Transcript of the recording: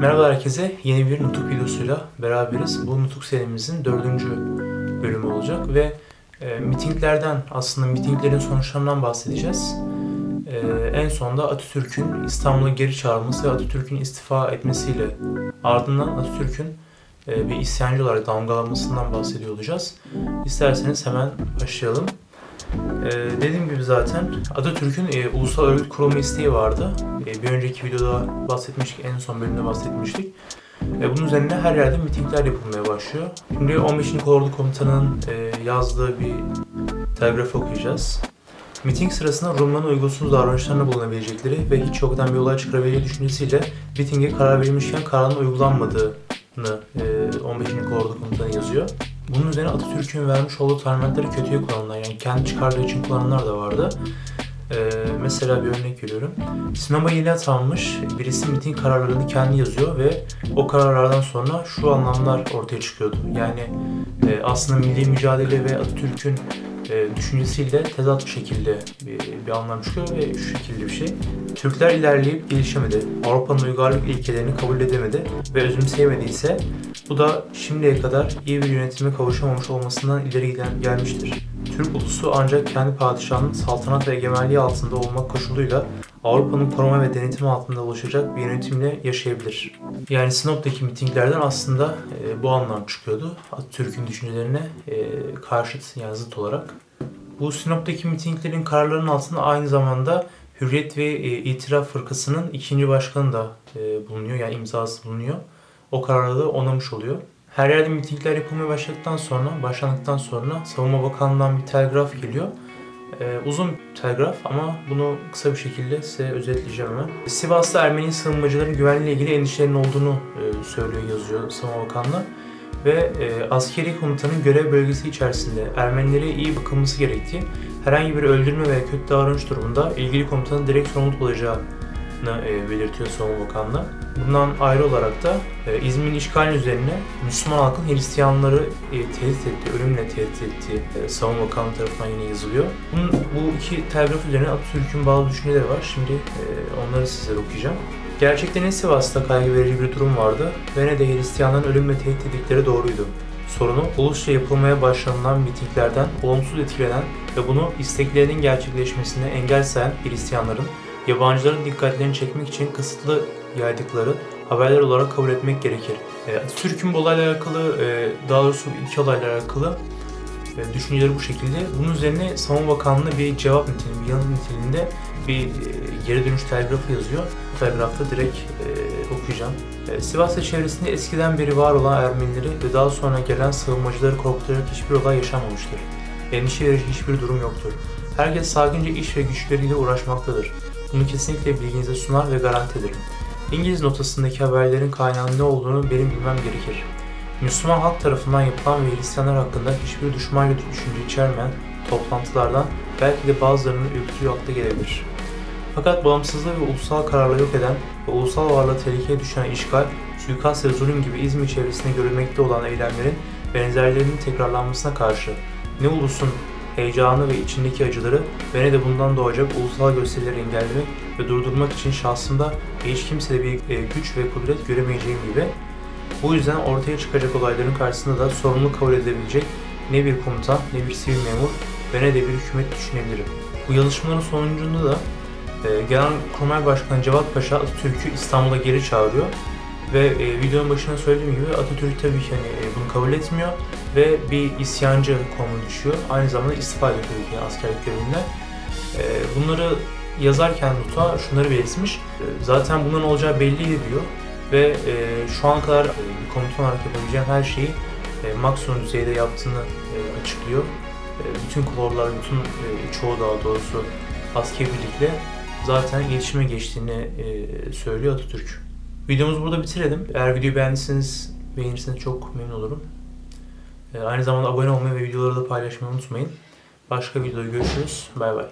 Merhaba herkese. Yeni bir Nutuk videosuyla beraberiz. Bu Nutuk serimizin dördüncü bölümü olacak ve e, mitinglerden, aslında mitinglerin sonuçlarından bahsedeceğiz. E, en sonda Atatürk'ün İstanbul'a geri çağrılması ve Atatürk'ün istifa etmesiyle ardından Atatürk'ün e, bir isyancı olarak damgalanmasından bahsediyor olacağız. İsterseniz hemen başlayalım. Ee, dediğim gibi zaten Atatürk'ün e, ulusal örgüt kurulma isteği vardı. E, bir önceki videoda bahsetmiştik, en son bölümde bahsetmiştik. E, bunun üzerine her yerde mitingler yapılmaya başlıyor. Şimdi 15. Kolordu Komutanı'nın e, yazdığı bir telgraf okuyacağız. Miting sırasında Rumların uygunsuz davranışlarına bulunabilecekleri ve hiç yoktan bir olay çıkarabileceği düşüncesiyle mitinge karar verilmişken kararın uygulanmadığını e, 15. Kolordu Komutanı yazıyor. Bunun üzerine Atatürk'ün vermiş olduğu talimatları kötüye kullananlar yani kendi çıkarları için kullananlar da vardı. Ee, mesela bir örnek veriyorum. Sinema yeni atanmış birisi miting kararlarını kendi yazıyor ve o kararlardan sonra şu anlamlar ortaya çıkıyordu. Yani e, aslında milli mücadele ve Atatürk'ün e, düşüncesiyle tezat bir şekilde bir, bir anlam çıkıyor ve şu şekilde bir şey. Türkler ilerleyip gelişemedi. Avrupa'nın uygarlık ilkelerini kabul edemedi ve özümseyemediyse bu da şimdiye kadar iyi bir yönetime kavuşamamış olmasından ileri giden gelmiştir. Türk ulusu ancak kendi padişahının saltanat ve egemenliği altında olmak koşuluyla Avrupa'nın koruma ve denetimi altında oluşacak bir yönetimle yaşayabilir. Yani Sinop'taki mitinglerden aslında e, bu anlam çıkıyordu. Atatürk'ün düşüncelerine e, karşıt yani zıt olarak. Bu Sinop'taki mitinglerin kararlarının altında aynı zamanda Hürriyet ve e, İtiraf Fırkası'nın ikinci başkanı da e, bulunuyor. Yani imzası bulunuyor. O kararı da onamış oluyor. Her yerde mitingler yapılmaya başladıktan sonra, başlandıktan sonra Savunma Bakanlığı'ndan bir telgraf geliyor. Ee, uzun bir telgraf ama bunu kısa bir şekilde size özetleyeceğim hemen. Sivas'ta Ermeni sığınmacıların güvenliğiyle ilgili endişelerin olduğunu e, söylüyor, yazıyor Savunma Bakanlığı. Ve e, askeri komutanın görev bölgesi içerisinde Ermenilere iyi bakılması gerektiği, herhangi bir öldürme veya kötü davranış durumunda ilgili komutanın direkt sorumluluk olacağı belirtiyor Savunma Bakanlığı. Bundan ayrı olarak da e, İzmir'in işgalinin üzerine Müslüman halkın Hristiyanları e, tehdit ettiği, ölümle tehdit ettiği e, Savunma Bakanlığı tarafından yine yazılıyor. Bunun, bu iki telgraf üzerine Atatürk'ün bazı düşünceleri var. Şimdi e, onları sizlere okuyacağım. Gerçekten Sivas'ta kaygı verici bir durum vardı ve ne de Hristiyanların ölümle tehdit ettikleri doğruydu. Sorunu ulusça yapılmaya başlanılan mitinglerden olumsuz etkilenen ve bunu isteklerinin gerçekleşmesine engel sayan Hristiyanların yabancıların dikkatlerini çekmek için kısıtlı yaydıkları haberler olarak kabul etmek gerekir. E, Türk'ün bu olayla alakalı, e, daha doğrusu iki olayla alakalı e, düşünceleri bu şekilde. Bunun üzerine Savunma Bakanlığı bir cevap niteliğinde, bir yanıt niteliğinde bir e, geri dönüş telgrafı yazıyor. Bu telgrafta direkt e, okuyacağım. E, Sivas'ta çevresinde eskiden beri var olan Ermenileri ve daha sonra gelen sığınmacıları korkutacak hiçbir olay yaşanmamıştır. Endişe verici hiçbir durum yoktur. Herkes sakince iş ve güçleriyle uğraşmaktadır. Bunu kesinlikle bilginize sunar ve garanti ederim. İngiliz notasındaki haberlerin kaynağının ne olduğunu benim bilmem gerekir. Müslüman halk tarafından yapılan ve Hristiyanlar hakkında hiçbir düşman düşünce içermeyen toplantılardan belki de bazılarının ürktüğü akla gelebilir. Fakat bağımsızlığı ve ulusal kararla yok eden ve ulusal varlığı tehlikeye düşen işgal, suikast ve zulüm gibi İzmir çevresinde görülmekte olan eylemlerin benzerlerinin tekrarlanmasına karşı ne ulusun heyecanı ve içindeki acıları ve ne de bundan doğacak ulusal gösterileri engellemek ve durdurmak için şahsında hiç kimsede bir e, güç ve kudret göremeyeceğim gibi bu yüzden ortaya çıkacak olayların karşısında da sorumluluk kabul edebilecek ne bir komutan, ne bir sivil memur ve ne de bir hükümet düşünebilirim. Bu yazışmaların sonucunda da e, Genelkurmay Başkanı Cevat Paşa Atatürk'ü İstanbul'a geri çağırıyor ve e, videonun başında söylediğim gibi Atatürk tabii ki hani, e, bunu kabul etmiyor ve bir isyancı konumuna düşüyor. Aynı zamanda istifa ediyor tabii ki askerlik görevinden. E, bunları yazarken Nuta şunları belirtmiş. E, zaten bunların olacağı belli diyor ve e, şu ana kadar e, komutan olarak yapabileceğim her şeyi e, maksimum düzeyde yaptığını e, açıklıyor. E, bütün kolorlar, bütün e, çoğu daha doğrusu askeri birlikle zaten iletişime geçtiğini e, söylüyor Atatürk. Videomuzu burada bitirelim. Eğer videoyu beğendiyseniz, beğenirseniz çok memnun olurum. Ee, aynı zamanda abone olmayı ve videoları da paylaşmayı unutmayın. Başka videoda görüşürüz. Bay bay.